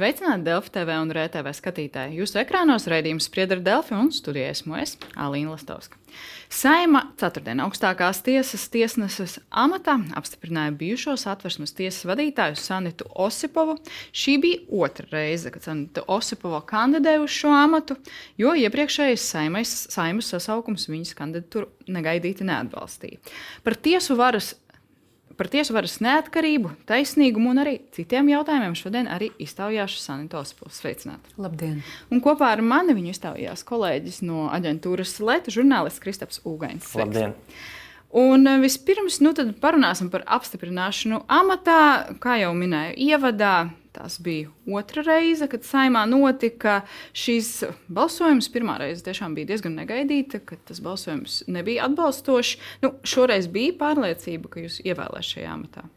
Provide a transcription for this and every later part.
Sveicināti Delfi TV un RTV skatītāji. Jūsu ekrānos raidījums spriedz ar Delfi un studijā esmu es, Alīna Lastovska. Saima ceturtdien augstākās tiesas tiesneses amatā apstiprināja bijušo satversmes tiesas vadītāju Sanitu Osipovu. Šī bija otra reize, kad Sanita Osipova kandidēja uz šo amatu, jo iepriekšējais saimas sasaukums viņas kandidatūru negaidīti neatbalstīja. Par tiesu varas Par tiesu varas neatkarību, taisnīgumu un arī citiem jautājumiem šodien arī iztaujās Sanitos Pils. Sveicināti! Labdien! Un kopā ar mani viņu iztaujās kolēģis no aģentūras Leta, žurnālists Kristaps Ugainis. Labdien! Un eh, vispirms nu, parunāsim par apstiprināšanu amatā. Kā jau minēju, ievadā Tas bija otra reize, kad saimā notika šīs balsojums. Pirmā reize tiešām bija diezgan negaidīta, ka tas balsojums nebija atbalstošs. Nu, šoreiz bija pārliecība, ka jūs ievēlēsiet šajā amatā.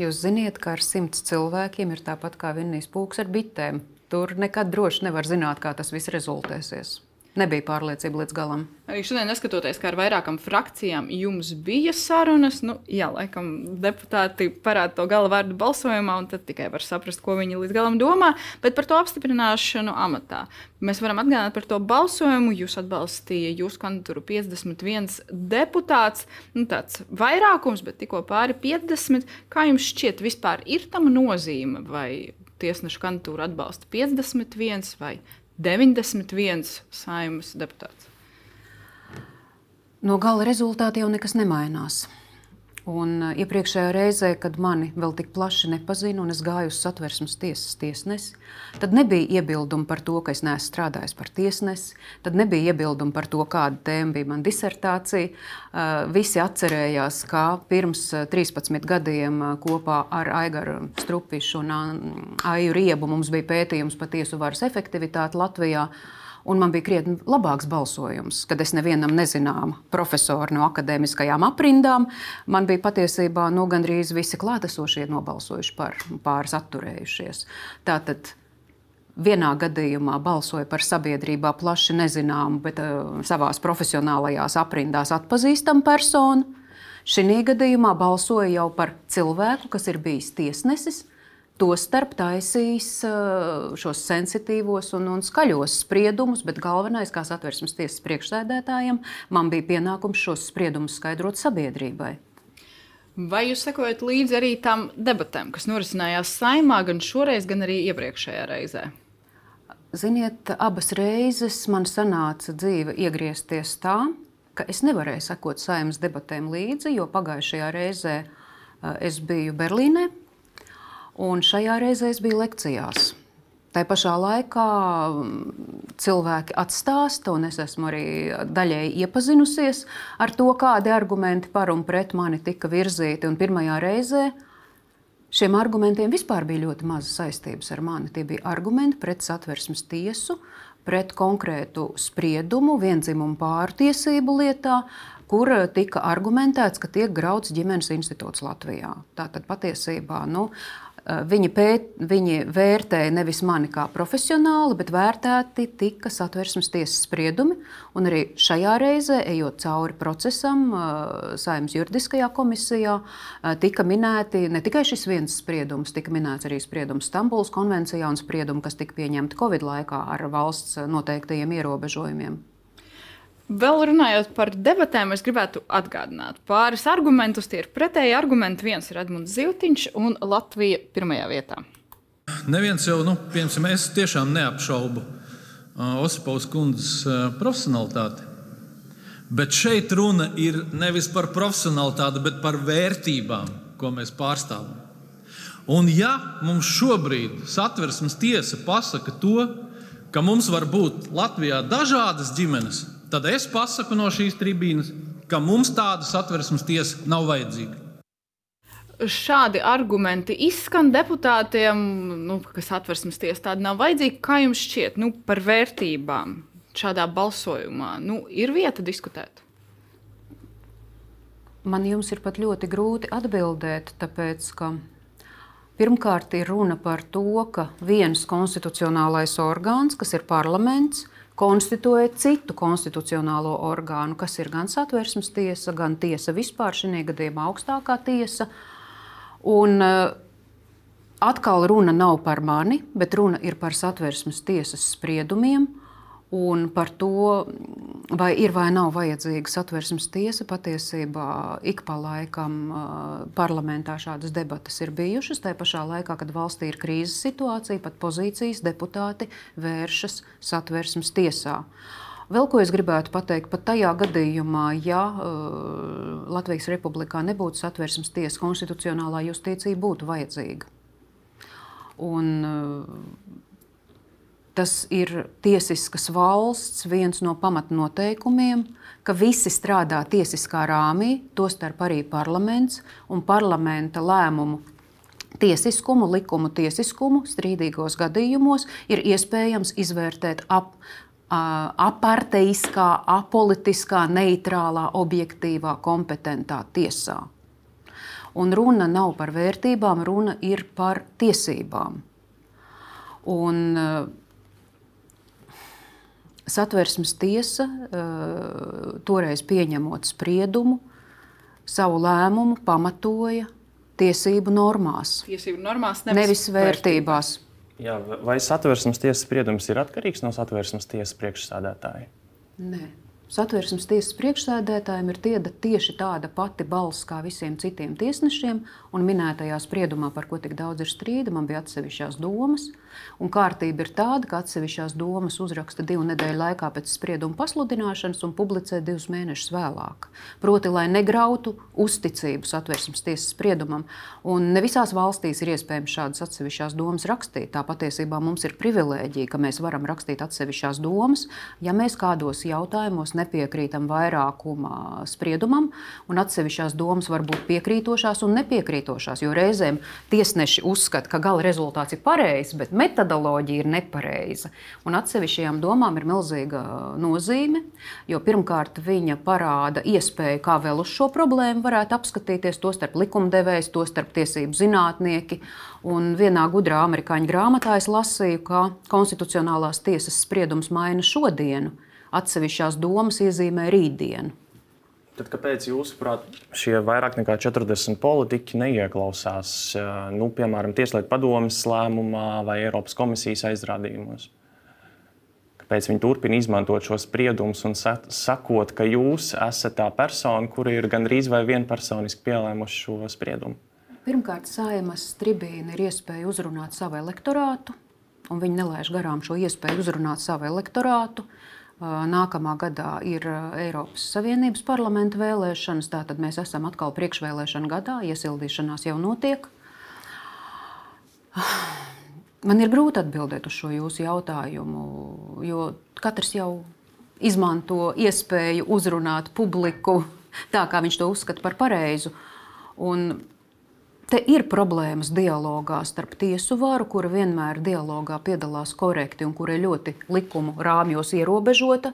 Jūs zināt, ka ar simts cilvēkiem ir tāpat kā vinnijas pūks ar bitēm. Tur nekad droši nevar zināt, kā tas viss rezultēsies. Nebija pārliecība līdz galam. Arī šodien, neskatoties, kā ar vairākām frakcijām jums bija sarunas, nu, jā, laikam deputāti parāda to gala vārdu balsojumā, un tad tikai var saprast, ko viņi līdz galam domā. Bet par to apstiprināšanu amatā. Mēs varam atgādināt par to balsojumu. Jūs atbalstīja jūsu kandidatūru 51 deputāts. Nu, tāds vairākums, bet tikko pāri 50. Kā jums šķiet, vispār ir tam nozīme, vai tiesnešu kandidatūru atbalsta 51 vai 91 saimnes deputāts. No gala rezultātā jau nekas nemainās. Un uh, iepriekšējā reizē, kad mani vēl tik plaši nepazina un es gāju uz satversmes tiesas tiesnesi, tad nebija iebildumu par to, ka es neesmu strādājis par tiesnesi, tad nebija iebildumu par to, kāda tēma bija mana disertācija. Uh, visi atcerējās, ka pirms 13 uh, gadiem kopā ar Aigaru Strupišu un Aiju Riebu mums bija pētījums par tiesu varas efektivitāti Latvijā. Un man bija krietni labāks balsojums, kad es nevienam nezināmu profesoru no akadēmiskajām aprindām. Man bija patiesībā nu, gandrīz visi klātesošie nobalsojuši par, pāris atturējušies. Tātad vienā gadījumā balsoja par sabiedrībā plaši nezināmu, bet uh, savā profesionālajās aprindās atpazīstamu personu. Šī gadījumā balsoja jau par cilvēku, kas ir bijis tiesnesis, Tostarp taisīs šos sensitīvos un, un skaļos spriedumus, bet galvenais, kā satversmes tiesas priekšsēdētājiem, man bija pienākums šos spriedumus skaidrot sabiedrībai. Vai jūs sekojat līdzi arī tam debatēm, kas norisinājās saimā gan šoreiz, gan arī iepriekšējā reizē? Ziniet, abas reizes man sanāca dzīve iegriezties tā, ka es nevarēju sekot saimnes debatēm līdzi, jo pagājušajā reizē es biju Berlīnē Un šajā reizē es biju lekcijās. Tā pašā laikā mm, cilvēki atstāsta, un es esmu arī daļēji iepazinusies ar to, kādi argumenti par un pret mani tika virzīti. Un pirmajā reizē šiem argumentiem vispār bija ļoti maz saistības ar mani. Tie bija argumenti pret satversmes tiesu, pret konkrētu spriedumu vienzimumu pārtiesību lietā, kur tika argumentēts, ka tiek grauds ģimenes institūts Latvijā. Tātad patiesībā nu, viņi, pēt, viņi vērtēja nevis mani kā profesionāli, bet vērtēti tika satversmes tiesas spriedumi. Arī šajā reizē, ejot cauri procesam, eh, Saimnes juridiskajā komisijā, eh, tika minēti ne tikai šis viens spriedums, tika minēts arī spriedums Stambulas konvencijā un spriedumi, kas tika pieņemti Covid laikā ar valsts noteiktajiem ierobežojumiem. Vēl runājot par debatēm, es gribētu atgādināt pāris argumentus. Tie ir pretēji argumenti. Viens ir Edmunds Ziltiņš un Latvija pirmajā vietā. Neviens jau, nu, piemēram, es tiešām neapšaubu uh, Osipovas kundzes uh, profesionalitāti. Bet šeit runa ir nevis par profesionalitāti, bet par vērtībām, ko mēs pārstāvam. Un ja mums šobrīd satversmes tiesa pasaka to, ka mums var būt Latvijā dažādas ģimenes, tad es pasaku no šīs tribīnes, ka mums tāda satversmes tiesa nav vajadzīga. Šādi argumenti izskan deputātiem, nu, kas atversmes tiesa tāda nav vajadzīga. Kā jums šķiet nu, par vērtībām šādā balsojumā? Nu, ir vieta diskutēt. Man jums ir pat ļoti grūti atbildēt, tāpēc ka pirmkārt ir runa par to, ka viens konstitucionālais orgāns, kas ir parlaments, konstituē citu konstitucionālo orgānu, kas ir gan satversmes tiesa, gan tiesa vispār, šī gadījumā augstākā tiesa. Un, eh, atkal runa nav par mani, bet runa ir par satversmes tiesas spriedumiem. Un par to, vai ir vai nav vajadzīga satversmes tiesa, patiesībā ik pa laikam parlamentā šādas debatas ir bijušas. Tā pašā laikā, kad valstī ir krīzes situācija, pat pozīcijas deputāti vēršas satversmes tiesā. Vēl ko es gribētu pateikt, pat tajā gadījumā, ja uh, Latvijas republikā nebūtu satversmes tiesa, konstitucionālā justīcija būtu vajadzīga. Un, uh, Tas ir tiesiskas valsts viens no pamatnoteikumiem, ka visi strādā tiesiskā rāmī, tostarp arī parlaments un parlamenta lēmumu tiesiskumu, likumu tiesiskumu strīdīgos gadījumos ir iespējams izvērtēt ap, aparteiskā, apolitiskā, neitrālā, objektīvā, kompetentā tiesā. Un runa nav par vērtībām, runa ir par tiesībām. Un, Satversmes tiesa uh, toreiz pieņemot spriedumu, savu lēmumu pamatoja tiesību normās. Tiesību normās nevis, nevis vērtībās. Jā, vai satversmes tiesas spriedums ir atkarīgs no satversmes tiesas priekšsādātāja? Nē. Satversmes tiesas priekšsēdētājiem ir tieda tieši tāda pati balss kā visiem citiem tiesnešiem, un minētajā spriedumā, par ko tik daudz ir strīda, man bija atsevišķās domas. Un kārtība ir tāda, ka atsevišķās domas uzraksta divu nedēļu laikā pēc sprieduma pasludināšanas un publicē divus mēnešus vēlāk. Proti, lai negrautu uzticību satversmes tiesas spriedumam. Un ne visās valstīs ir iespējams šādas atsevišķās domas rakstīt. Tā patiesībā mums ir privilēģija, ka mēs varam rakstīt atsevišķās domas, ja mēs kādos jautājumos nepiekrītam vairākuma spriedumam, un atsevišķās domas var būt piekrītošās un nepiekrītošās. Jo reizēm tiesneši uzskata, ka gala rezultāts ir pareizs, bet metodoloģija ir nepareiza. Un atsevišķajām domām ir milzīga nozīme, jo pirmkārt viņa parāda iespēju, kā vēl uz šo problēmu varētu apskatīties, to starp likumdevējs, to starp tiesību zinātnieki. Un vienā gudrā amerikāņu grāmatā es lasīju, ka konstitucionālās tiesas spriedums maina šodienu atsevišķās domas iezīmē rītdienu. Tad kāpēc, jūsuprāt, šie vairāk nekā 40 politiķi neieklausās, nu, piemēram, Tieslietu padomes lēmumā vai Eiropas komisijas aizrādījumos? Kāpēc viņi turpina izmantot šo spriedumus un sakot, ka jūs esat tā persona, kura ir gandrīz vai vienpersoniski pielēmuši šo spriedumu? Pirmkārt, saimas tribīna ir iespēja uzrunāt savu elektorātu, un viņi nelaiž garām šo iespēju uzrunāt savu elektorātu. Nākamā gadā ir Eiropas Savienības parlamenta vēlēšanas, tātad mēs esam atkal priekšvēlēšana gadā, iesildīšanās jau notiek. Man ir grūti atbildēt uz šo jūsu jautājumu, jo katrs jau izmanto iespēju uzrunāt publiku tā, kā viņš to uzskata par pareizu. Un Te ir problēmas dialogā starp tiesu varu, kura vienmēr dialogā piedalās korekti un kura ļoti likumu rāmjos ierobežota.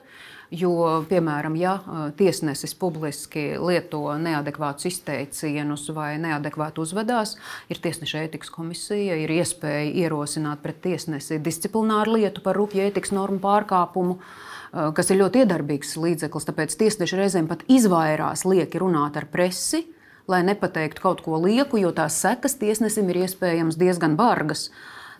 Jo, piemēram, ja tiesnesis publiski lieto neadekvātus izteicienus vai neadekvāti uzvedās, ir tiesneša ētikas komisija, ir iespēja ierosināt pret tiesnesi disciplināru lietu par rupju ētikas normu pārkāpumu kas ir ļoti iedarbīgs līdzeklis. Tāpēc tiesneši reizēm pat izvairās lieki runāt ar presi, lai nepateiktu kaut ko lieku, jo tās sekas tiesnesim ir iespējams diezgan bargas.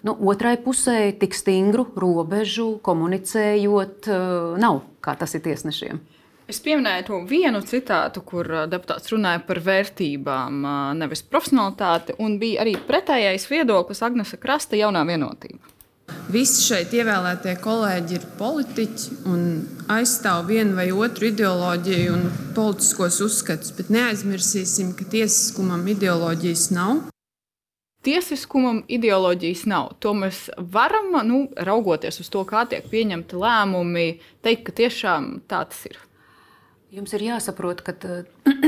Nu, otrai pusē tik stingru robežu komunicējot eh, nav, kā tas ir tiesnešiem. Es pieminēju to vienu citātu, kur eh, deputāts runāja par vērtībām, eh, nevis profesionālitāti, un bija arī pretējais viedoklis Agnesa Krasta jaunā vienotība. Visi šeit ievēlētie kolēģi ir politiķi un aizstāv vienu vai otru ideoloģiju un politiskos uzskatus, bet neaizmirsīsim, ka tiesiskumam ideoloģijas nav. Tiesiskumam ideoloģijas nav. To mēs varam, nu, raugoties uz to, kā tiek pieņemti lēmumi, teikt, ka tiešām tā tas ir. Jums ir jāsaprot, ka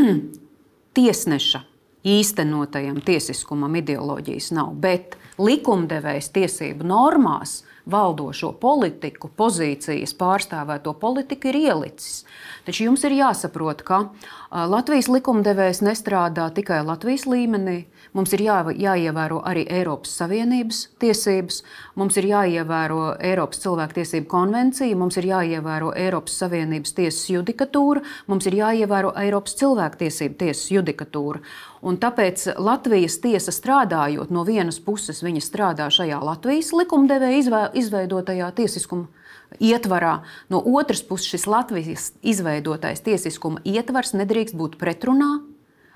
tiesneša īstenotajam tiesiskumam ideoloģijas nav, bet likumdevējs tiesību normās valdošo politiku, pozīcijas pārstāvēto politiku ir ielicis. Taču jums ir jāsaprot, ka Latvijas likumdevējs nestrādā tikai Latvijas līmenī. Mums ir jā, jāievēro arī Eiropas Savienības tiesības, mums ir jāievēro Eiropas cilvēktiesību konvencija, mums ir jāievēro Eiropas Savienības tiesas judikatūra, mums ir jāievēro Eiropas cilvēktiesību tiesas judikatūra. Un tāpēc Latvijas tiesa strādājot no vienas puses, viņa strādā šajā Latvijas likumdevēja izveidotajā tiesiskuma ietvarā. No otras puses, šis Latvijas izveidotais tiesiskuma ietvars nedrīkst būt pretrunā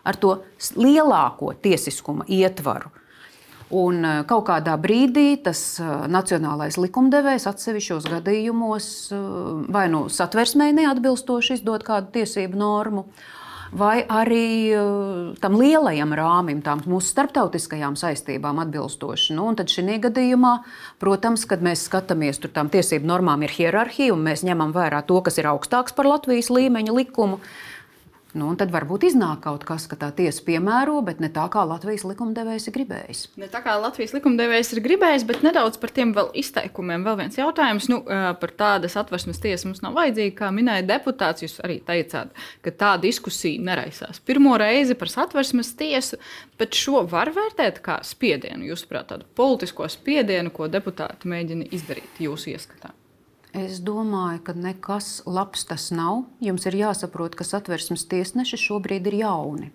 ar to lielāko tiesiskuma ietvaru. Un eh, kaut kādā brīdī tas eh, nacionālais likumdevējs atsevišķos gadījumos eh, vai nu satversmē neatbilstoši izdod kādu tiesību normu, vai arī tam lielajam rāmim, tām mūsu starptautiskajām saistībām atbilstoši. Nu, tad šī gadījumā, protams, kad mēs skatāmies, tur tām tiesību normām ir hierarhija, un mēs ņemam vērā to, kas ir augstāks par Latvijas līmeņa likumu. Nu, tad varbūt iznāk kaut kas, ka tā tiesa piemēro, bet ne tā, kā Latvijas likumdevējs ir gribējis. Ne tā kā Latvijas likumdevējs ir gribējis, bet nedaudz par tiem vēl izteikumiem. Vēl viens jautājums nu, par tādas atversmes tiesu mums nav vajadzīga. Kā minēja deputāts, jūs arī teicāt, ka tā diskusija neraisās pirmo reizi par satversmes tiesu, bet šo var vērtēt kā spiedienu, jūsuprāt, tādu politisko spiedienu, ko deputāti mēģina izdarīt jūsu ieskatā. Es domāju, ka nekas labs tas nav. Jums ir jāsaprot, ka satversmes tiesneši šobrīd ir jauni.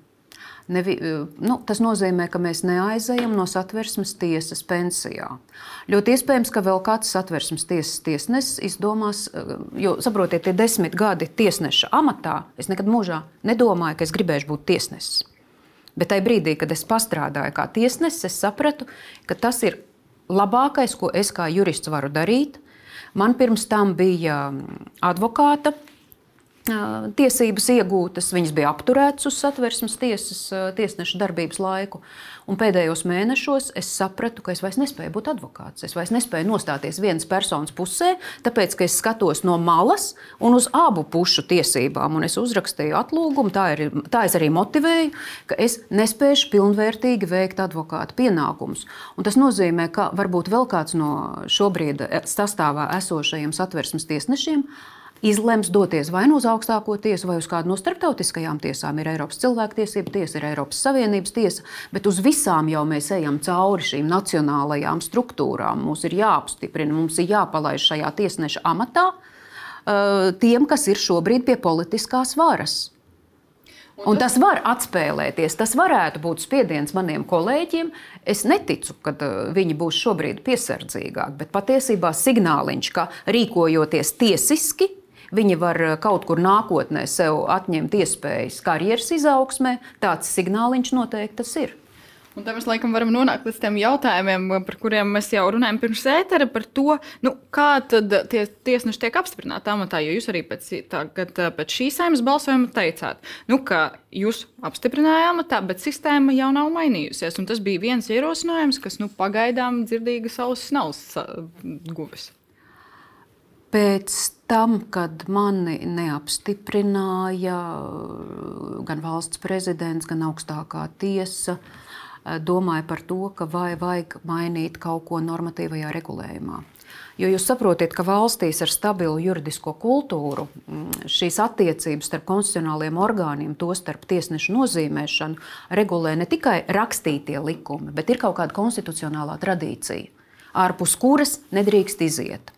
Nevi, nu, tas nozīmē, ka mēs neaizejam no satversmes tiesas pensijā. Ļoti iespējams, ka vēl kāds satversmes tiesas tiesnesis izdomās, jo, saprotiet, tie desmit gadi tiesneša amatā, es nekad mūžā nedomāju, ka es gribēšu būt tiesnesis. Bet tajā brīdī, kad es strādāju kā tiesnesis, es sapratu, ka tas ir labākais, ko es kā jurists varu darīt Man pirms tam bija mm, advokāta tiesības iegūtas, viņas bija apturētas uz satversmes tiesas tiesneša darbības laiku. Un pēdējos mēnešos es sapratu, ka es vairs nespēju būt advokāts. Es vairs nespēju nostāties vienas personas pusē, tāpēc ka es skatos no malas un uz abu pušu tiesībām. Un es uzrakstīju atlūgumu, tā, ir, tā es arī motivēju, ka es nespēju pilnvērtīgi veikt advokāta pienākumus. Un tas nozīmē, ka varbūt vēl kāds no šobrīd sastāvā esošajiem satversmes tiesnešiem izlems doties vai nu uz augstāko tiesu, vai uz kādu no starptautiskajām tiesām. Ir Eiropas cilvēktiesība tiesa, ir Eiropas Savienības tiesa, bet uz visām jau mēs ejam cauri šīm nacionālajām struktūrām. Mums ir jāapstiprina, mums ir jāpalaiž šajā tiesneša amatā uh, tiem, kas ir šobrīd pie politiskās varas. Un tas var atspēlēties. Tas varētu būt spiediens maniem kolēģiem. Es neticu, ka uh, viņi būs šobrīd piesardzīgāki, bet patiesībā signāliņš, ka rīkojoties tiesiski, Viņi var eh, kaut kur nākotnē sev atņemt iespējas karjeras izaugsmē. Tāds signāliņš noteikti tas ir. Un tad mēs laikam varam nonākt līdz tiem jautājumiem, par kuriem mēs jau runājam pirms ētera, par to, nu, kā tie tiesneši tiek apstiprināti amatā. Jo jūs arī pēc, tā, pēc šīs saimnes balsojuma teicāt, nu, ka jūs apstiprinājāt amatā, bet sistēma jau nav mainījusies. Un tas bija viens ierosinājums, kas nu, pagaidām dzirdīgas ausis nav guvis. Pēc tam, kad mani neapstiprināja gan valsts prezidents, gan augstākā tiesa, domāju par to, ka vai vajag mainīt kaut ko normatīvajā regulējumā. Jo jūs saprotat, ka valstīs ar stabilu juridisko kultūru mm, šīs attiecības starp konstitucionāliem orgāniem, to starp tiesnešu nozīmēšanu, regulē ne tikai rakstītie likumi, bet ir kaut kāda konstitucionālā tradīcija, ārpus kuras nedrīkst iziet.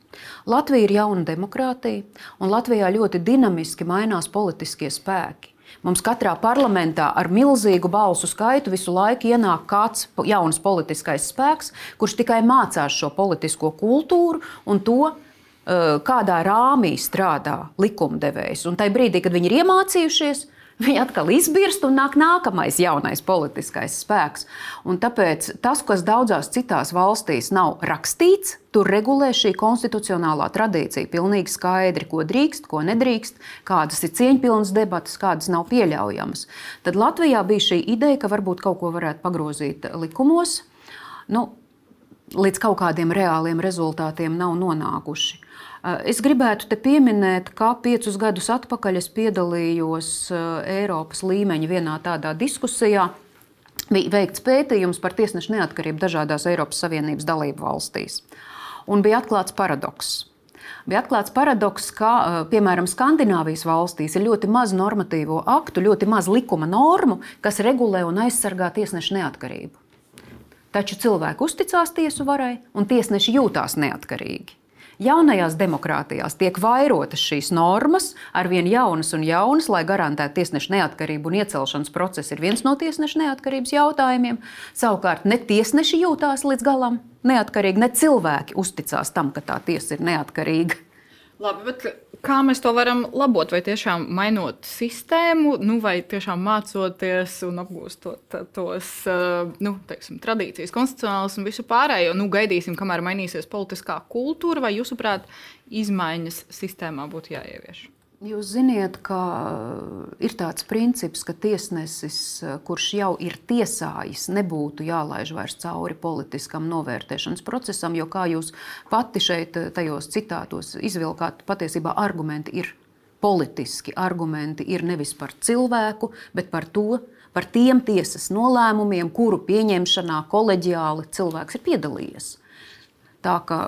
Latvija ir jauna demokrātija, un Latvijā ļoti dinamiski mainās politiskie spēki. Mums katrā parlamentā ar milzīgu balsu skaitu visu laiku ienāk kāds jauns politiskais spēks, kurš tikai mācās šo politisko kultūru un to, eh, kādā rāmī strādā likumdevējs. Un tajā brīdī, kad viņi ir iemācījušies, Viņi atkal izbirst un nāk nākamais jaunais politiskais spēks. Un tāpēc tas, kas daudzās citās valstīs nav rakstīts, tur regulē šī konstitucionālā tradīcija pilnīgi skaidri, ko drīkst, ko nedrīkst, kādas ir cieņpilnas debatas, kādas nav pieļaujamas. Tad Latvijā bija šī ideja, ka varbūt kaut ko varētu pagrozīt likumos. Nu, līdz kaut kādiem reāliem rezultātiem nav nonākuši. Es gribētu te pieminēt, ka piecus gadus atpakaļ es piedalījos eh, Eiropas līmeņa vienā tādā diskusijā. Bija veikts pētījums par tiesnešu neatkarību dažādās Eiropas Savienības dalību valstīs. Un bija atklāts paradoks. Bija atklāts paradoks, ka, eh, piemēram, Skandināvijas valstīs ir ļoti maz normatīvo aktu, ļoti maz likuma normu, kas regulē un aizsargā tiesnešu neatkarību. Taču cilvēki uzticās tiesu varai, un tiesneši jūtās neatkarīgi. Jaunajās demokrātijās tiek vairotas šīs normas, arvien jaunas un jaunas, lai garantētu tiesneša neatkarību un iecelšanas process ir viens no tiesneša neatkarības jautājumiem. Savukārt ne tiesneši jūtās līdz galam neatkarīgi, ne cilvēki uzticās tam, ka tā tiesa ir neatkarīga. Labi, bet kā mēs to varam labot? Vai tiešām mainot sistēmu, nu, vai tiešām mācoties un apgūstot tos nu, teiksim, tradīcijas, konstitucionālas un visu pārējo? Nu, gaidīsim, kamēr mainīsies politiskā kultūra, vai jūsuprāt, izmaiņas sistēmā būtu jāievieš? Jūs zināt, ka uh, ir tāds princips, ka tiesnesis, uh, kurš jau ir tiesājis, nebūtu jālaiž vairs cauri politiskam novērtēšanas procesam, jo, kā jūs pati šeit, uh, tajos citātos izvilkāt, patiesībā argumenti ir politiski. Argumenti ir nevis par cilvēku, bet par to, par tiem tiesas nolēmumiem, kuru pieņemšanā koleģiāli cilvēks ir piedalījies. Tā kā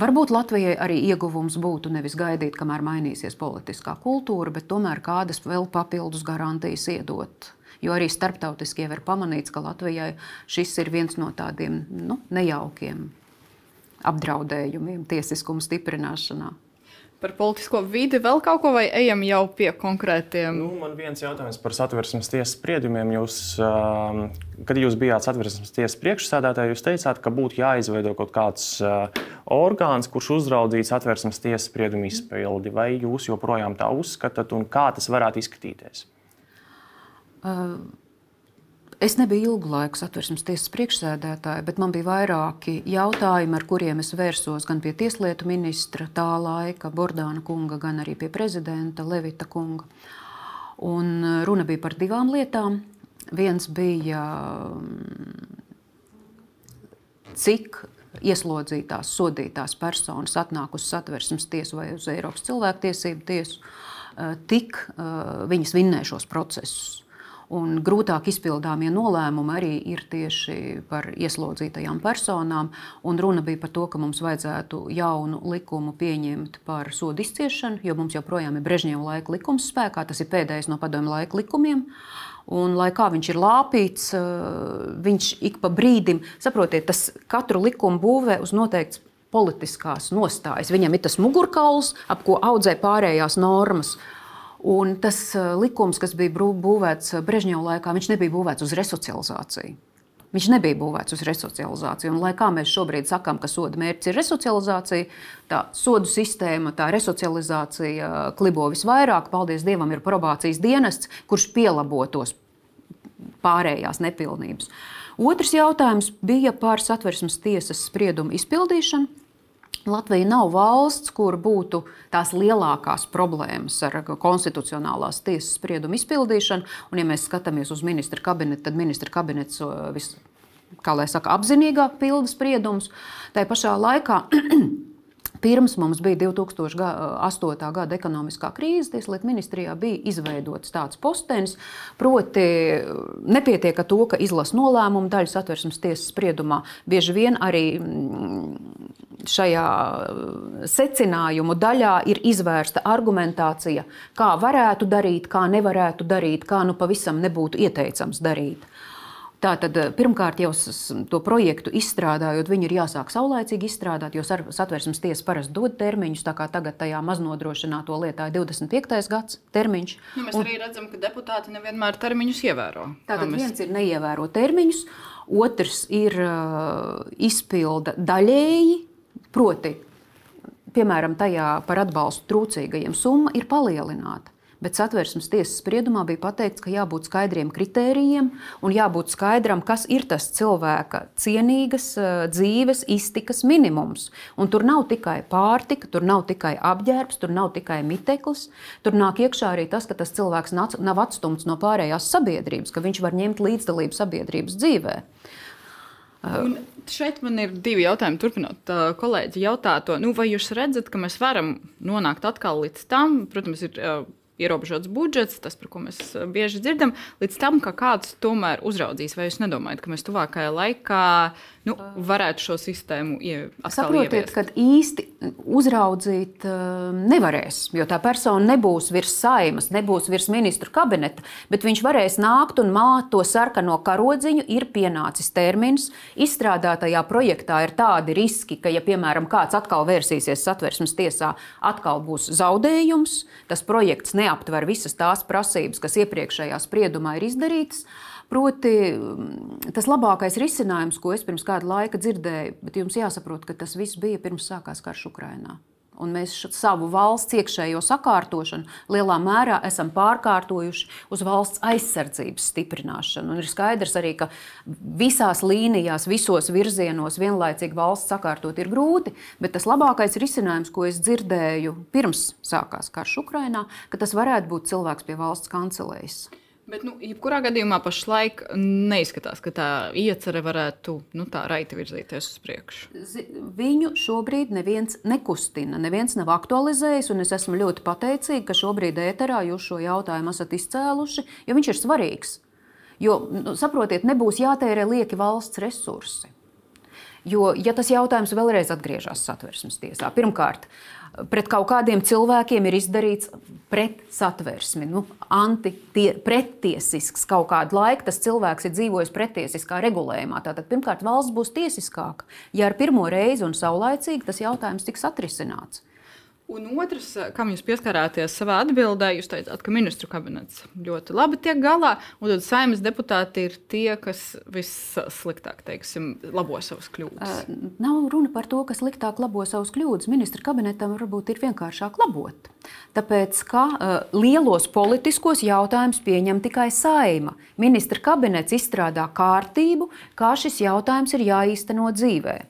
varbūt Latvijai arī ieguvums būtu nevis gaidīt, kamēr mainīsies politiskā kultūra, bet tomēr kādas vēl papildus garantijas iedot. Jo arī starptautiski jau ir pamanīts, ka Latvijai šis ir viens no tādiem nu, nejaukiem apdraudējumiem tiesiskuma stiprināšanā par politisko vidi vēl kaut ko, vai ejam jau pie konkrētiem? Nu, man viens jautājums par satversmes tiesas spriedumiem. Jūs, uh, kad jūs bijāt satversmes tiesas priekšsēdētāji, jūs teicāt, ka būtu jāizveido kaut kāds uh, orgāns, kurš uzraudzīs satversmes tiesas spriedumu izpildi. Vai jūs joprojām tā uzskatāt, un kā tas varētu izskatīties? Uh. Es nebiju ilgu laiku satversmes tiesas priekšsēdētāja, bet man bija vairāki jautājumi, ar kuriem es vērsos gan pie tieslietu ministra tā laika, Bordāna kunga, gan arī pie prezidenta Levita kunga. Un uh, runa bija par divām lietām. Viens bija, mm, cik ieslodzītās, sodītās personas atnāk uz satversmes tiesu vai uz Eiropas cilvēktiesību tiesu, uh, tik uh, viņas vinnē šos procesus. Un grūtāk izpildāmie nolēmumi arī ir tieši par ieslodzītajām personām. Un runa bija par to, ka mums vajadzētu jaunu likumu pieņemt par sodu izciešanu, jo mums joprojām ir Brežņeva laika likums spēkā. Tas ir pēdējais no padomju laika likumiem. Un, lai kā viņš ir lāpīts, eh, viņš ik pa brīdim, saprotiet, tas katru likumu būvē uz noteikts politiskās nostājas. Viņam ir tas mugurkauls, ap ko audzē pārējās normas. Un tas eh, likums, kas bija būvēts eh, Brežņeva laikā, viņš nebija būvēts uz resocializāciju. Viņš nebija būvēts uz resocializāciju. Un, lai kā mēs šobrīd sakām, ka soda mērķis ir resocializācija, tā sodu sistēma, tā resocializācija eh, klibo visvairāk. Paldies Dievam, ir probācijas dienests, kurš pielabotos pārējās nepilnības. Otrs jautājums bija par satversmes tiesas spriedumu izpildīšanu. Latvija nav valsts, kur būtu tās lielākās problēmas ar konstitucionālās tiesas spriedumu izpildīšanu. Un, ja mēs skatāmies uz ministra kabinetu, tad ministra kabinets vis, kā lai saka, apzinīgāk pilda spriedumus. Tā pašā laikā Pirms mums bija 2008. gada ekonomiskā krīze, Tieslietu ministrijā bija izveidots tāds postenis. Proti, nepietiek ar to, ka izlasa nolēmumu daļu satversmes tiesas spriedumā. Bieži vien arī mm, šajā secinājumu daļā ir izvērsta argumentācija, kā varētu darīt, kā nevarētu darīt, kā nu pavisam nebūtu ieteicams darīt. Tātad, eh, pirmkārt, jau to projektu izstrādājot, viņu ir jāsāk saulēcīgi izstrādāt, jo satversmes tiesa parasti dod termiņus. Tā kā tagad tajā maznodrošināto lietā ir 25. gads termiņš. Nu, mēs un, arī redzam, ka deputāti nevienmēr termiņus ievēro. Tātad mēs... viens ir neievēro termiņus, otrs ir uh, izpilda daļēji, proti, piemēram, tajā par atbalstu trūcīgajiem summa ir palielināta bet satversmes tiesas spriedumā bija pateikts, ka jābūt skaidriem kritērijiem un jābūt skaidram, kas ir tas cilvēka cienīgas uh, dzīves iztikas minimums. Un tur nav tikai pārtika, tur nav tikai apģērbs, tur nav tikai miteklis. Tur nāk iekšā arī tas, ka tas cilvēks nav atstumts no pārējās sabiedrības, ka viņš var ņemt līdzdalību sabiedrības dzīvē. Un šeit man ir divi jautājumi. Turpinot kolēģi jautāto, nu, vai jūs redzat, ka mēs varam nonākt atkal līdz tam? Protams, ir ierobežots budžets, tas, par ko mēs eh, bieži dzirdam, līdz tam, ka kāds tomēr uzraudzīs. Vai jūs nedomājat, ka mēs tuvākajā laikā nu, varētu šo sistēmu? Saprotiet, ka īsti uzraudzīt nevarēs, jo tā persona nebūs virs saimas, nebūs virs ministru kabineta, bet viņš varēs nākt un māt to sarkano karodziņu. Ir pienācis termins, izstrādātajā projektā ir tādi riski, ka, ja, piemēram, kāds atkal vērsīsies satversmes tiesā, atkal būs zaudējums. Tas projekts neaptver visas tās prasības, kas iepriekšējā spriedumā ir izdarītas. Proti, mm, tas labākais risinājums, ko es pirms kāda laika dzirdēju, bet jums jāsaprot, ka tas viss bija pirms sākās karš Ukrajinā. Un mēs savu valsts iekšējo sakārtošanu lielā mērā esam pārkārtojuši uz valsts aizsardzības stiprināšanu. Un ir skaidrs arī, ka visās līnijās, visos virzienos vienlaicīgi valsts sakārtot ir grūti, bet tas labākais risinājums, ko es dzirdēju pirms sākās karš Ukrajinā, ka tas varētu būt cilvēks pie valsts kancelējas. Bet, nu, jebkurā gadījumā pašlaik neizskatās, ka tā iecerē varētu nu, tā raiti virzīties uz priekšu. Viņu šobrīd neviens nekustina, neviens nav aktualizējis, es esmu ļoti pateicīga, ka šobrīd ēterā jūs šo jautājumu esat izcēluši, jo viņš ir svarīgs. Jo, nu, saprotiet, nebūs jātērē lieki valsts resursi. Jo, ja tas jautājums vēlreiz atgriežas satversmes tiesā, pirmkārt, uh, pret kaut kādiem cilvēkiem ir izdarīts pretsatversmi, nu, prettiesisks kaut kādu laiku. Tas cilvēks ir dzīvojis pretiesiskā regulējumā. Tātad, pirmkārt, valsts būs tiesiskāka, ja ar pirmo reizi un saulaicīgi tas jautājums tiks atrisināts. Un otrs, kam jūs pieskarāties savā atbildē, jūs teicāt, ka ministru kabinets ļoti labi tiek galā, un tad saimnes deputāti ir tie, kas vissliktāk teiksim, labo savas kļūdas. Uh, nav runa par to, ka sliktāk labo savas kļūdas. Ministra kabinetam varbūt ir vienkāršāk labot. Tāpēc, ka uh, lielos politiskos jautājumus pieņem tikai saima. Ministra kabinets izstrādā kārtību, kā šis jautājums ir jāīsteno dzīvē.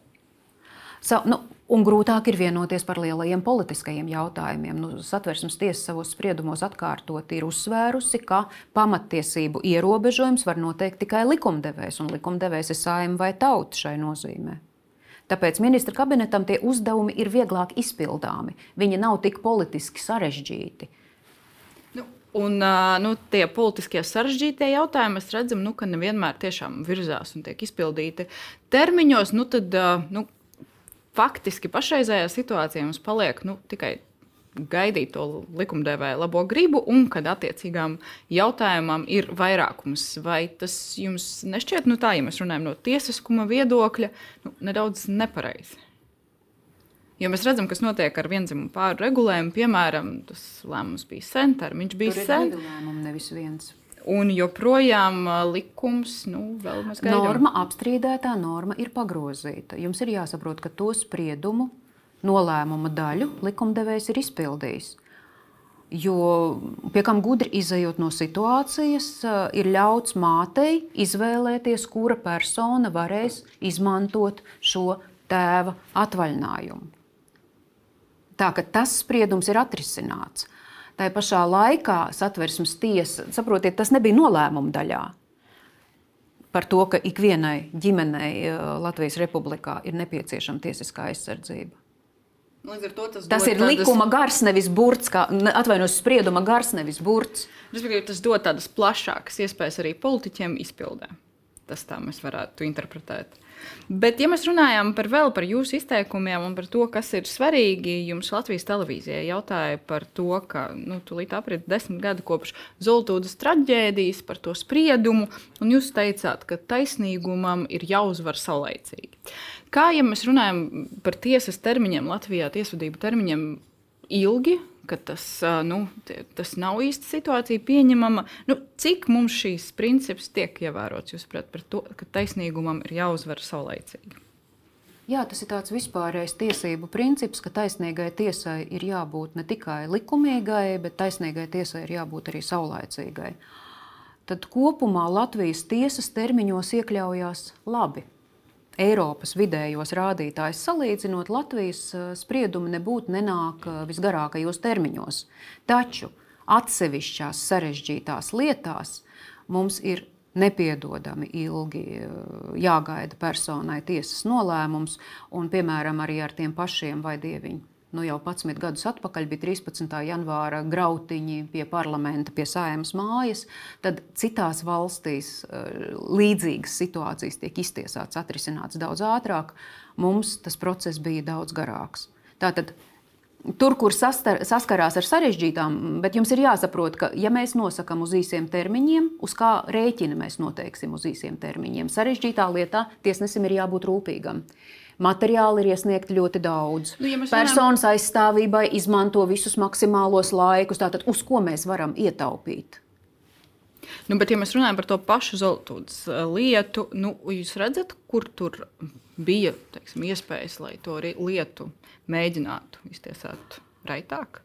Sa, nu, Un grūtāk ir vienoties par lielajiem politiskajiem jautājumiem. Nu, satversmes tiesa savos spriedumos atkārtot ir uzsvērusi, ka pamattiesību ierobežojums var noteikt tikai likumdevējs, un likumdevējs ir saima vai tauta šai nozīmē. Tāpēc ministra kabinetam tie uzdevumi ir vieglāk izpildāmi. Viņi nav tik politiski sarežģīti. Nu, un nu, tie politiskie sarežģītie jautājumi, mēs redzam, nu, ka nevienmēr tiešām virzās un tiek izpildīti termiņos. Nu, tad, nu, faktiski pašreizējā situācijā mums paliek nu, tikai gaidīt to likumdevēja labo gribu, un kad attiecīgām jautājumam ir vairākums. Vai tas jums nešķiet, nu tā, ja mēs runājam no tiesiskuma viedokļa, nu, nedaudz nepareizi? Jo mēs redzam, kas notiek ar vienzimumu pāru regulējumu. Piemēram, tas lēmums bija sen, termiņš bija sen. Tas ir lēmums, nevis viens. Un joprojām likums, nu, vēl mēs gaidām. Norma apstrīdētā norma ir pagrozīta. Jums ir jāsaprot, ka to spriedumu, nolēmuma daļu likumdevējs ir izpildījis. Jo pie kam gudri izējot no situācijas, ir ļauts mātei izvēlēties, kura persona varēs izmantot šo tēva atvaļinājumu. Tā ka tas spriedums ir atrisināts. Tā pašā laikā satversmes tiesa, saprotiet, tas nebija nolēmuma daļā par to, ka ikvienai ģimenei eh, Latvijas Republikā ir nepieciešama tiesiskā aizsardzība. Tas, tas ir tādas... likuma gars, nevis burts, kā atvainojos, sprieduma gars, nevis burts. Tas dod tādas plašākas iespējas arī politiķiem izpildē. Tas tā mēs varētu interpretēt. Bet, ja mēs runājam par vēl par jūsu izteikumiem un par to, kas ir svarīgi, jums Latvijas televīzijā jautāja par to, ka nu, tūlīt aprit desmit gadi kopš Zoltūdas traģēdijas, par to spriedumu, un jūs teicāt, ka taisnīgumam ir jāuzvar saulaicīgi. Kā ja mēs runājam par tiesas termiņiem Latvijā, tiesvedību termiņiem ilgi, ka tas, nu, tas nav īsti situācija pieņemama. Nu, cik mums šīs princips tiek ievērots, jūs saprotat, par to, ka taisnīgumam ir jāuzvar saulaicīgi? Jā, tas ir tāds vispārējais tiesību princips, ka taisnīgai tiesai ir jābūt ne tikai likumīgai, bet taisnīgai tiesai ir jābūt arī saulaicīgai. Tad kopumā Latvijas tiesas termiņos iekļaujās labi. Eiropas vidējos rādītājus salīdzinot, Latvijas eh, spriedumi nebūtu nenāk eh, visgarākajos termiņos. Taču atsevišķās sarežģītās lietās mums ir nepiedodami ilgi eh, jāgaida personai tiesas nolēmums, un, piemēram, arī ar tiem pašiem vai dieviņu nu, jau 11 gadus atpakaļ bija 13. janvāra grautiņi pie parlamenta, pie sājuma mājas. Tad citās valstīs eh, līdzīgas situācijas tiek iztiesātas, atrisinātas daudz ātrāk. Mums tas process bija daudz garāks. Tātad, Tur, kur sastar, saskarās ar sarežģītām, bet jums ir jāsaprot, ka, ja mēs nosakām uz īsiem termiņiem, uz kā rēķina mēs noteiksim uz īsiem termiņiem, sarežģītā lietā tiesnesim ir jābūt rūpīgam. Materiāli ir iesniegti ļoti daudz. Nu, ja Personas varam... aizstāvībai izmanto visus maksimālos laikus. Tātad, uz ko mēs varam ietaupīt? Nu, bet, ja mēs runājam par to pašu Zeltūdas eh, lietu, nu, jūs redzat, kur tur bija teiksim, iespējas, lai to lietu mēģinātu iztiesāt raitāk?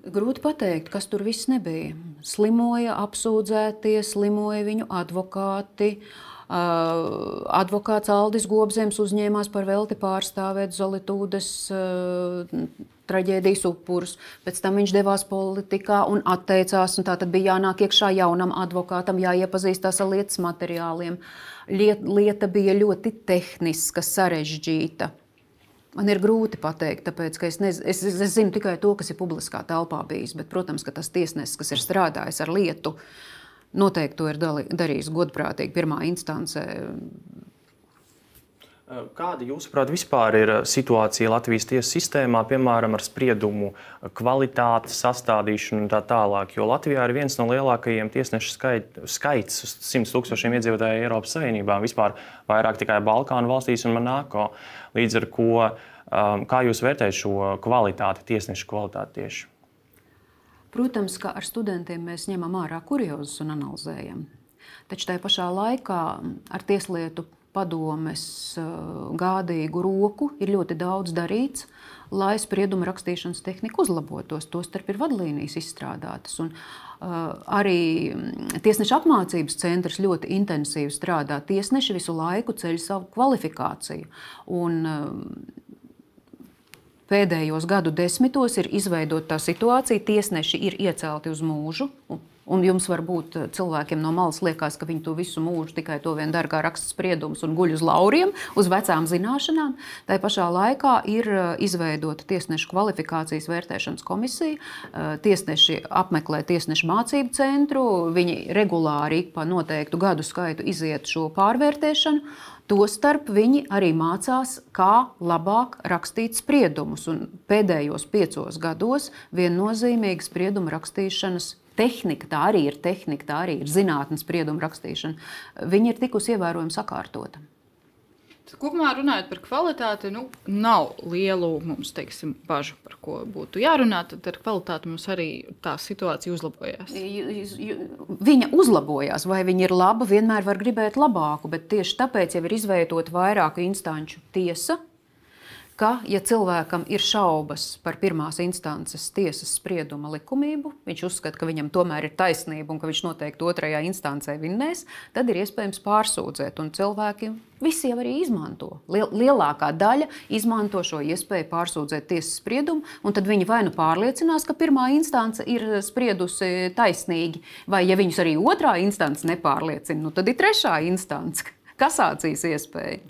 Grūti pateikt, kas tur viss nebija. Slimoja apsūdzētie, slimoja viņu advokāti. Uh, advokāts Aldis Gobzems uzņēmās par velti pārstāvēt Zolitūdas uh, traģēdijas upurus. Pēc tam viņš devās politikā un atteicās. Un tā tad bija jānāk iekšā jaunam advokātam, jāiepazīstās ar lietas materiāliem. Liet, lieta bija ļoti tehniska, sarežģīta. Man ir grūti pateikt, tāpēc es, nez, es, es zinu tikai to, kas ir publiskā telpā bijis. Bet, protams, tas tiesnesis, kas ir strādājis ar lietu, noteikti to ir darījis godprātīgi pirmā instancē kāda, jūsuprāt, vispār ir situācija Latvijas tiesu sistēmā, piemēram, ar spriedumu kvalitāti, sastādīšanu un tā tālāk? Jo Latvijā ir viens no lielākajiem tiesnešu skait, skaits uz 100 tūkstošiem iedzīvotāju Eiropas Savienībā, vispār vairāk tikai Balkānu valstīs un Monako. Līdz ar to, kā jūs vērtējat šo kvalitāti, tiesnešu kvalitāti tieši? Protams, ka ar studentiem mēs ņemam ārā kuriozus un analizējam. Taču tajā pašā laikā ar tieslietu padomes eh, gādīgu roku ir ļoti daudz darīts, lai sprieduma rakstīšanas tehnika uzlabotos. Tostarp ir vadlīnijas izstrādātas. Un, uh, arī mm, tiesneša apmācības centrs ļoti intensīvi strādā. Tiesneši visu laiku ceļ savu kvalifikāciju. Un, uh, pēdējos gadu desmitos ir izveidota tā situācija, tiesneši ir iecelti uz mūžu. Un jums varbūt eh, cilvēkiem no malas liekas, ka viņi to visu mūžu tikai to vien dara, kā raksta spriedumus un guļ uz lauriem, uz vecām zināšanām. Tā pašā laikā ir eh, izveidota tiesnešu kvalifikācijas vērtēšanas komisija. Eh, tiesneši apmeklē tiesnešu mācību centru, viņi regulāri ik pa noteiktu gadu skaitu iziet šo pārvērtēšanu. Tostarp viņi arī mācās, kā labāk rakstīt spriedumus. Un pēdējos piecos gados viennozīmīgi spriedumu rakstīšanas tehnika, tā arī ir tehnika, tā arī ir zinātnīs sprieduma rakstīšana, viņa ir tikusi ievērojami sakārtota. Kopumā runājot par kvalitāti, nu, nav lielu mums, teiksim, bažu, par ko būtu jārunā. Tad ar kvalitāti mums arī tā situācija uzlabojās. Viņa uzlabojās, vai viņa ir laba, vienmēr var gribēt labāku, bet tieši tāpēc jau ir izveidota vairāku instanču tiesa, ka, ja cilvēkam ir šaubas par pirmās instances tiesas sprieduma likumību, viņš uzskata, ka viņam tomēr ir taisnība un ka viņš noteikti otrajā instancē vinnēs, tad ir iespējams pārsūdzēt. Un cilvēki visi jau arī izmanto. Lielākā daļa izmanto šo iespēju pārsūdzēt tiesas spriedumu, un tad viņi vai nu pārliecinās, ka pirmā instance ir spriedusi taisnīgi, vai ja viņus arī otrā instance nepārliecina, nu tad ir trešā instance, kasācijas iespēja.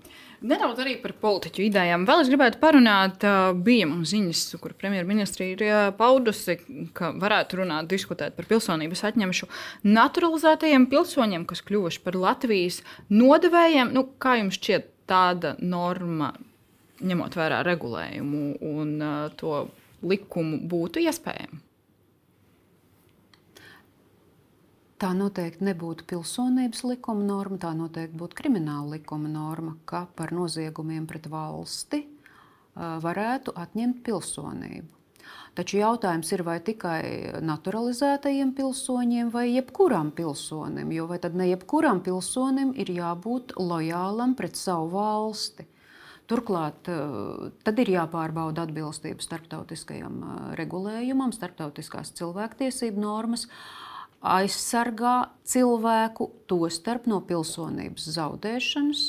Nedaudz arī par politiķu idejām. Vēl es gribētu parunāt, bija mums ziņas, kur premjerministra ir paudusi, ka varētu runāt, diskutēt par pilsonības atņemšanu naturalizētajiem pilsoņiem, kas kļuvuši par Latvijas nodevējiem. Nu, kā jums šķiet tāda norma, ņemot vērā regulējumu un to likumu, būtu iespējama? Tā noteikti nebūtu pilsonības likuma norma, tā noteikti būtu krimināla likuma norma, ka par noziegumiem pret valsti varētu atņemt pilsonību. Taču jautājums ir, vai tikai naturalizētajiem pilsoņiem vai jebkuram pilsonim, jo vai tad ne jebkuram pilsonim ir jābūt lojālam pret savu valsti. Turklāt tad ir jāpārbauda atbilstība starptautiskajam regulējumam, starptautiskās cilvēktiesību normas. Uh, aizsargā cilvēku tostarp no pilsonības zaudēšanas.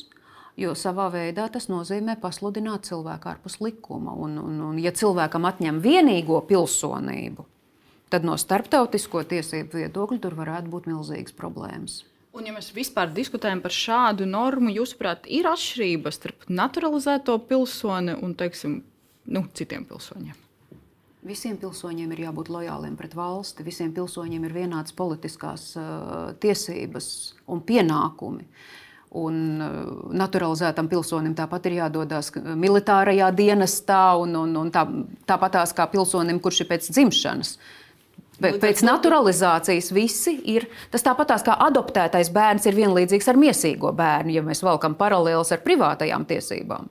Jo savā veidā tas nozīmē pasludināt cilvēku ārpus likuma. Un, un, un, ja cilvēkam atņem vienīgo pilsonību, tad no starptautisko tiesību viedokļa tur varētu būt milzīgas problēmas. Un, ja mēs vispār diskutējam par šādu normu, jūsuprāt, ir atšķirības starp naturalizēto pilsoni un teiksim, nu, citiem pilsoņiem? Visiem pilsoņiem ir jābūt lojāliem pret valsti, visiem pilsoņiem ir vienādas politiskās uh, tiesības un pienākumi. Un naturalizētam pilsonim tāpat ir jādodas militārajā dienestā, un, un, un tā, tāpatās kā pilsonim, kurš ir pēc dzimšanas. Pēc naturalizācijas visi ir. Tas tāpatās kā adoptētais bērns ir vienlīdzīgs ar mīsīgo bērnu, ja mēs valkam paralēlus ar privātajām tiesībām.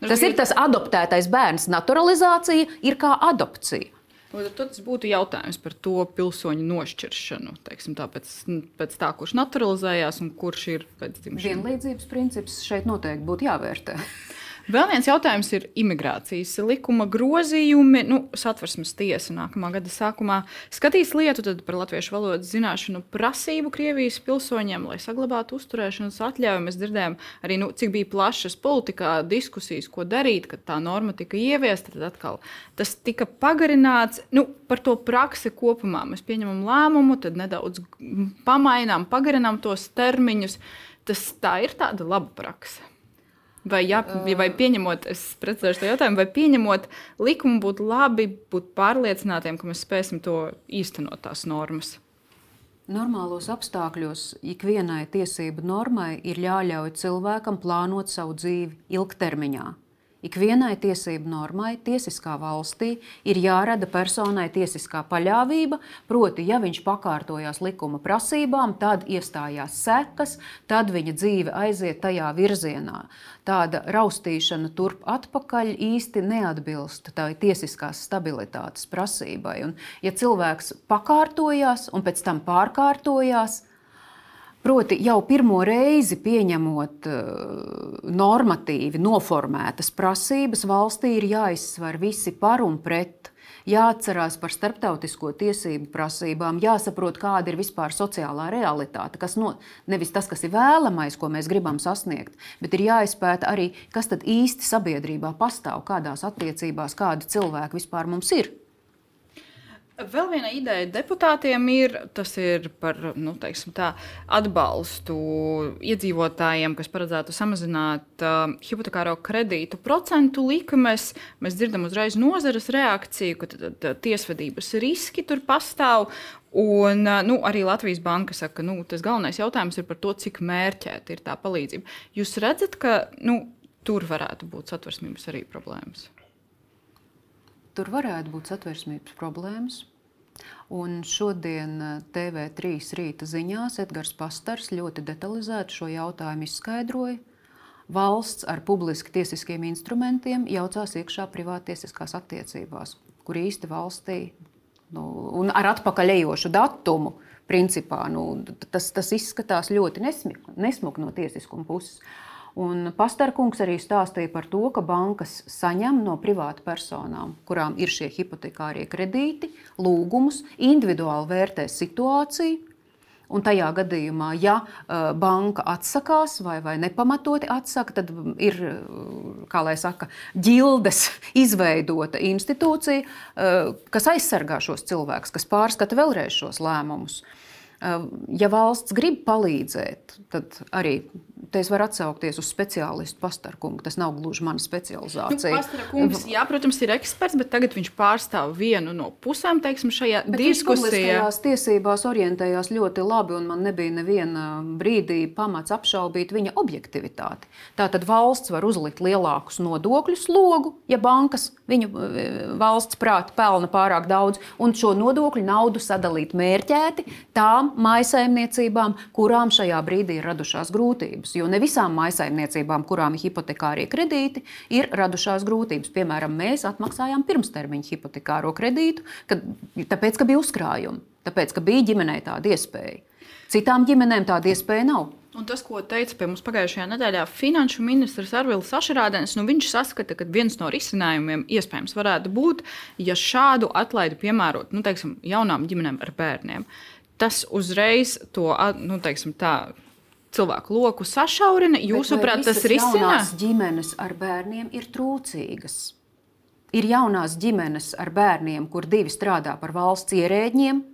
Nu, tas ir tas adoptētais bērns. Naturalizācija ir kā adopcija. Tad tas būtu jautājums par to pilsoņu nošķiršanu. Teiksim, tā, pēc, pēc tā, kurš naturalizējās un kurš ir pēc dzimšanas. Vienlīdzības princips šeit noteikti būtu jāvērtē. Vēl viens jautājums ir imigrācijas likuma grozījumi. Nu, satversmes tiesa nākamā gada sākumā skatīs lietu par latviešu valodas zināšanu prasību Krievijas pilsoņiem, lai saglabātu uzturēšanas atļauju. Mēs dzirdējām arī, nu, cik bija plašas politikā diskusijas, ko darīt, kad tā norma tika ieviesta. Tad atkal tas tika pagarināts. Nu, par to praksi kopumā mēs pieņemam lēmumu, tad nedaudz pamainām, pagarinām tos termiņus. Tas tā ir tāda laba praksa. Vai, jā, vai pieņemot, es precizēšu to jautājumu, vai pieņemot likumu, būtu labi būt pārliecinātiem, ka mēs spēsim to īstenot tās normas? Normālos apstākļos ikvienai tiesību normai ir jāļauj cilvēkam plānot savu dzīvi ilgtermiņā. Ikvienai tiesību normai, tiesiskā valstī, ir jārada personai tiesiskā paļāvība, proti, ja viņš pakārtojās likuma prasībām, tad iestājās sekas, tad viņa dzīve aiziet tajā virzienā. Tāda raustīšana turp atpakaļ īsti neatbilst tai tiesiskās stabilitātes prasībai. Un, ja cilvēks pakārtojās un pēc tam pārkārtojās, Proti, jau pirmo reizi pieņemot uh, normatīvi noformētas prasības, valstī ir jāizsver visi par un pret. Jāatcerās par starptautisko tiesību prasībām, jāsaprot, kāda ir vispār sociālā realitāte. Kas no, nevis tas, kas ir vēlamais, ko mēs gribam sasniegt, bet ir jāizpēta arī, kas tad īsti sabiedrībā pastāv, kādās attiecībās, kādi cilvēki vispār mums ir. Vēl viena ideja deputātiem ir, ir par nu, tā, atbalstu iedzīvotājiem, kas paredzētu samazināt uh, hipotekāro kredītu procentu likmes. Mēs dzirdam uzreiz nozares reakciju, ka tad, tad, tiesvedības riski tur pastāv. Un, uh, nu, arī Latvijas banka saka, ka nu, tas galvenais jautājums ir par to, cik mērķēta ir tā palīdzība. Jūs redzat, ka nu, tur varētu būt satversmības arī problēmas. Tur varētu būt satversmības problēmas. Un šodien eh, TV3 rīta ziņās Edgars Pastars ļoti detalizēti šo jautājumu izskaidroja. Valsts ar publiski tiesiskiem instrumentiem jaucās iekšā privātiesiskās attiecībās, kur īsti valstī nu, un ar atpakaļejošu datumu. Principā, nu, tas, tas izskatās ļoti nesmuki no tiesiskuma puses. Un Pastarkungs arī stāstīja par to, ka bankas saņem no privātu personām, kurām ir šie hipotekārie kredīti, lūgumus, individuāli vērtē situāciju. Un tajā gadījumā, ja uh, banka atsakās vai, vai nepamatoti atsaka, tad ir saka, ģildes izveidota institūcija, uh, kas aizsargā šos cilvēkus, kas pārskata vēlreiz šos lēmumus. Uh, ja valsts grib palīdzēt, tad arī Te es varu atsaukties uz speciālistu pastarkungu. Tas nav gluži mana specializācija. Nu, kungs, jā, protams, ir eksperts, bet tagad viņš pārstāv vienu no pusēm teiksim, šajā bet diskusijā. Viņš tiesībās orientējās ļoti labi, un man nebija neviena brīdī pamats apšaubīt viņa objektivitāti. Tātad valsts var uzlikt lielākus nodokļu slogu, ja bankas viņu e, valsts prāti pelna pārāk daudz, un šo nodokļu naudu sadalīt mērķēti tām maisaimniecībām, kurām šajā brīdī ir radušās grūtības jo ne visām maisaimniecībām, kurām ir hipotekārie kredīti, ir radušās grūtības. Piemēram, mēs atmaksājām pirmstermiņa hipotekāro kredītu, kad, tāpēc, ka bija uzkrājumi, tāpēc, ka bija ģimenei tāda iespēja. Citām ģimenēm tāda iespēja nav. Un tas, ko teica pie mums pagājušajā nedēļā finanšu ministrs Arvils Sašarādens, nu viņš saskata, ka viens no risinājumiem iespējams varētu būt, ja šādu atlaidu piemērot nu, teiksim, jaunām ģimenēm ar bērniem. Tas uzreiz to nu, teiksim, tā, cilvēku loku sašaurina. Jūsuprāt, tas risina? Ģimenes ar bērniem ir trūcīgas. Ir jaunās ģimenes ar bērniem, kur divi strādā par valsts ierēģiem,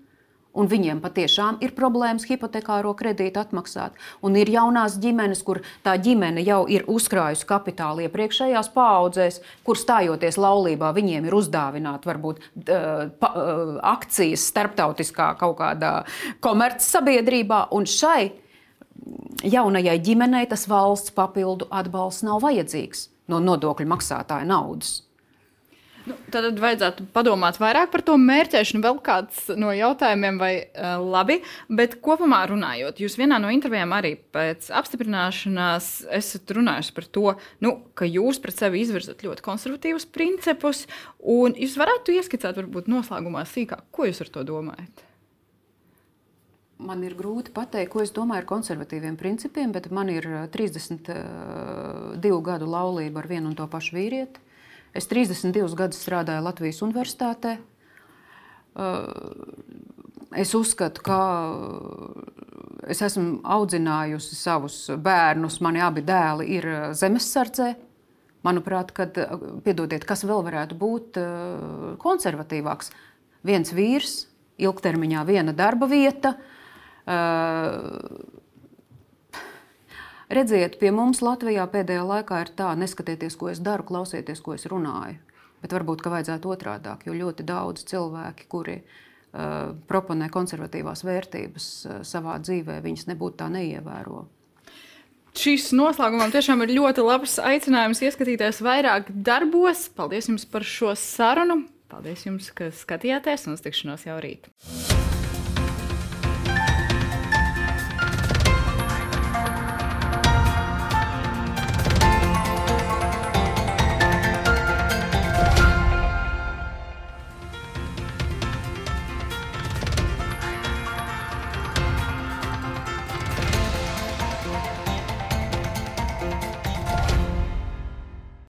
un viņiem patiešām ir problēmas hipotekāro kredītu atmaksāt. Un ir jaunās ģimenes, kur tā ģimene jau ir uzkrājusi kapitālu iepriekšējās paudzēs, kur stājoties laulībā, viņiem ir uzdāvināti varbūt pa, akcijas starptautiskā kaut kādā komercsabiedrībā, un šai jaunajai ģimenei tas valsts papildu atbalsts nav vajadzīgs no nodokļu maksātāja naudas. Nu, tad vajadzētu padomāt vairāk par to mērķēšanu. Vēl kāds no jautājumiem, vai uh, labi, bet kopumā runājot, jūs vienā no intervijām arī pēc apstiprināšanās esat runājusi par to, nu, ka jūs pret sevi izvirzat ļoti konservatīvus principus, jūs varētu ieskicēt, varbūt noslēgumā sīkāk, ko jūs ar to domājat? Man ir grūti pateikt, ko es domāju ar konservatīviem principiem, bet man ir 32 gadu laulība ar vienu un to pašu vīrieti. Es 32 gadus strādāju Latvijas Universitātē. Es uzskatu, ka es esmu audzinājusi savus bērnus. Mani abi dēli ir zemesardzē. Manuprāt, kad, piedodiet, kas vēl varētu būt konservatīvāks? Viens vīrs, ilgtermiņā viena darba vieta, uh, Redziet, pie mums Latvijā pēdējā laikā ir tā, neskatieties, ko es daru, klausieties, ko es runāju. Bet varbūt, ka vajadzētu otrādāk, jo ļoti daudz cilvēki, kuri uh, proponē konservatīvās vērtības uh, savā dzīvē, viņas nebūtu tā neievēro. Šis noslēgumam tiešām ir ļoti labs aicinājums ieskatīties vairāk darbos. Paldies jums par šo sarunu. Paldies jums, ka skatījāties un uz tikšanos jau rīt.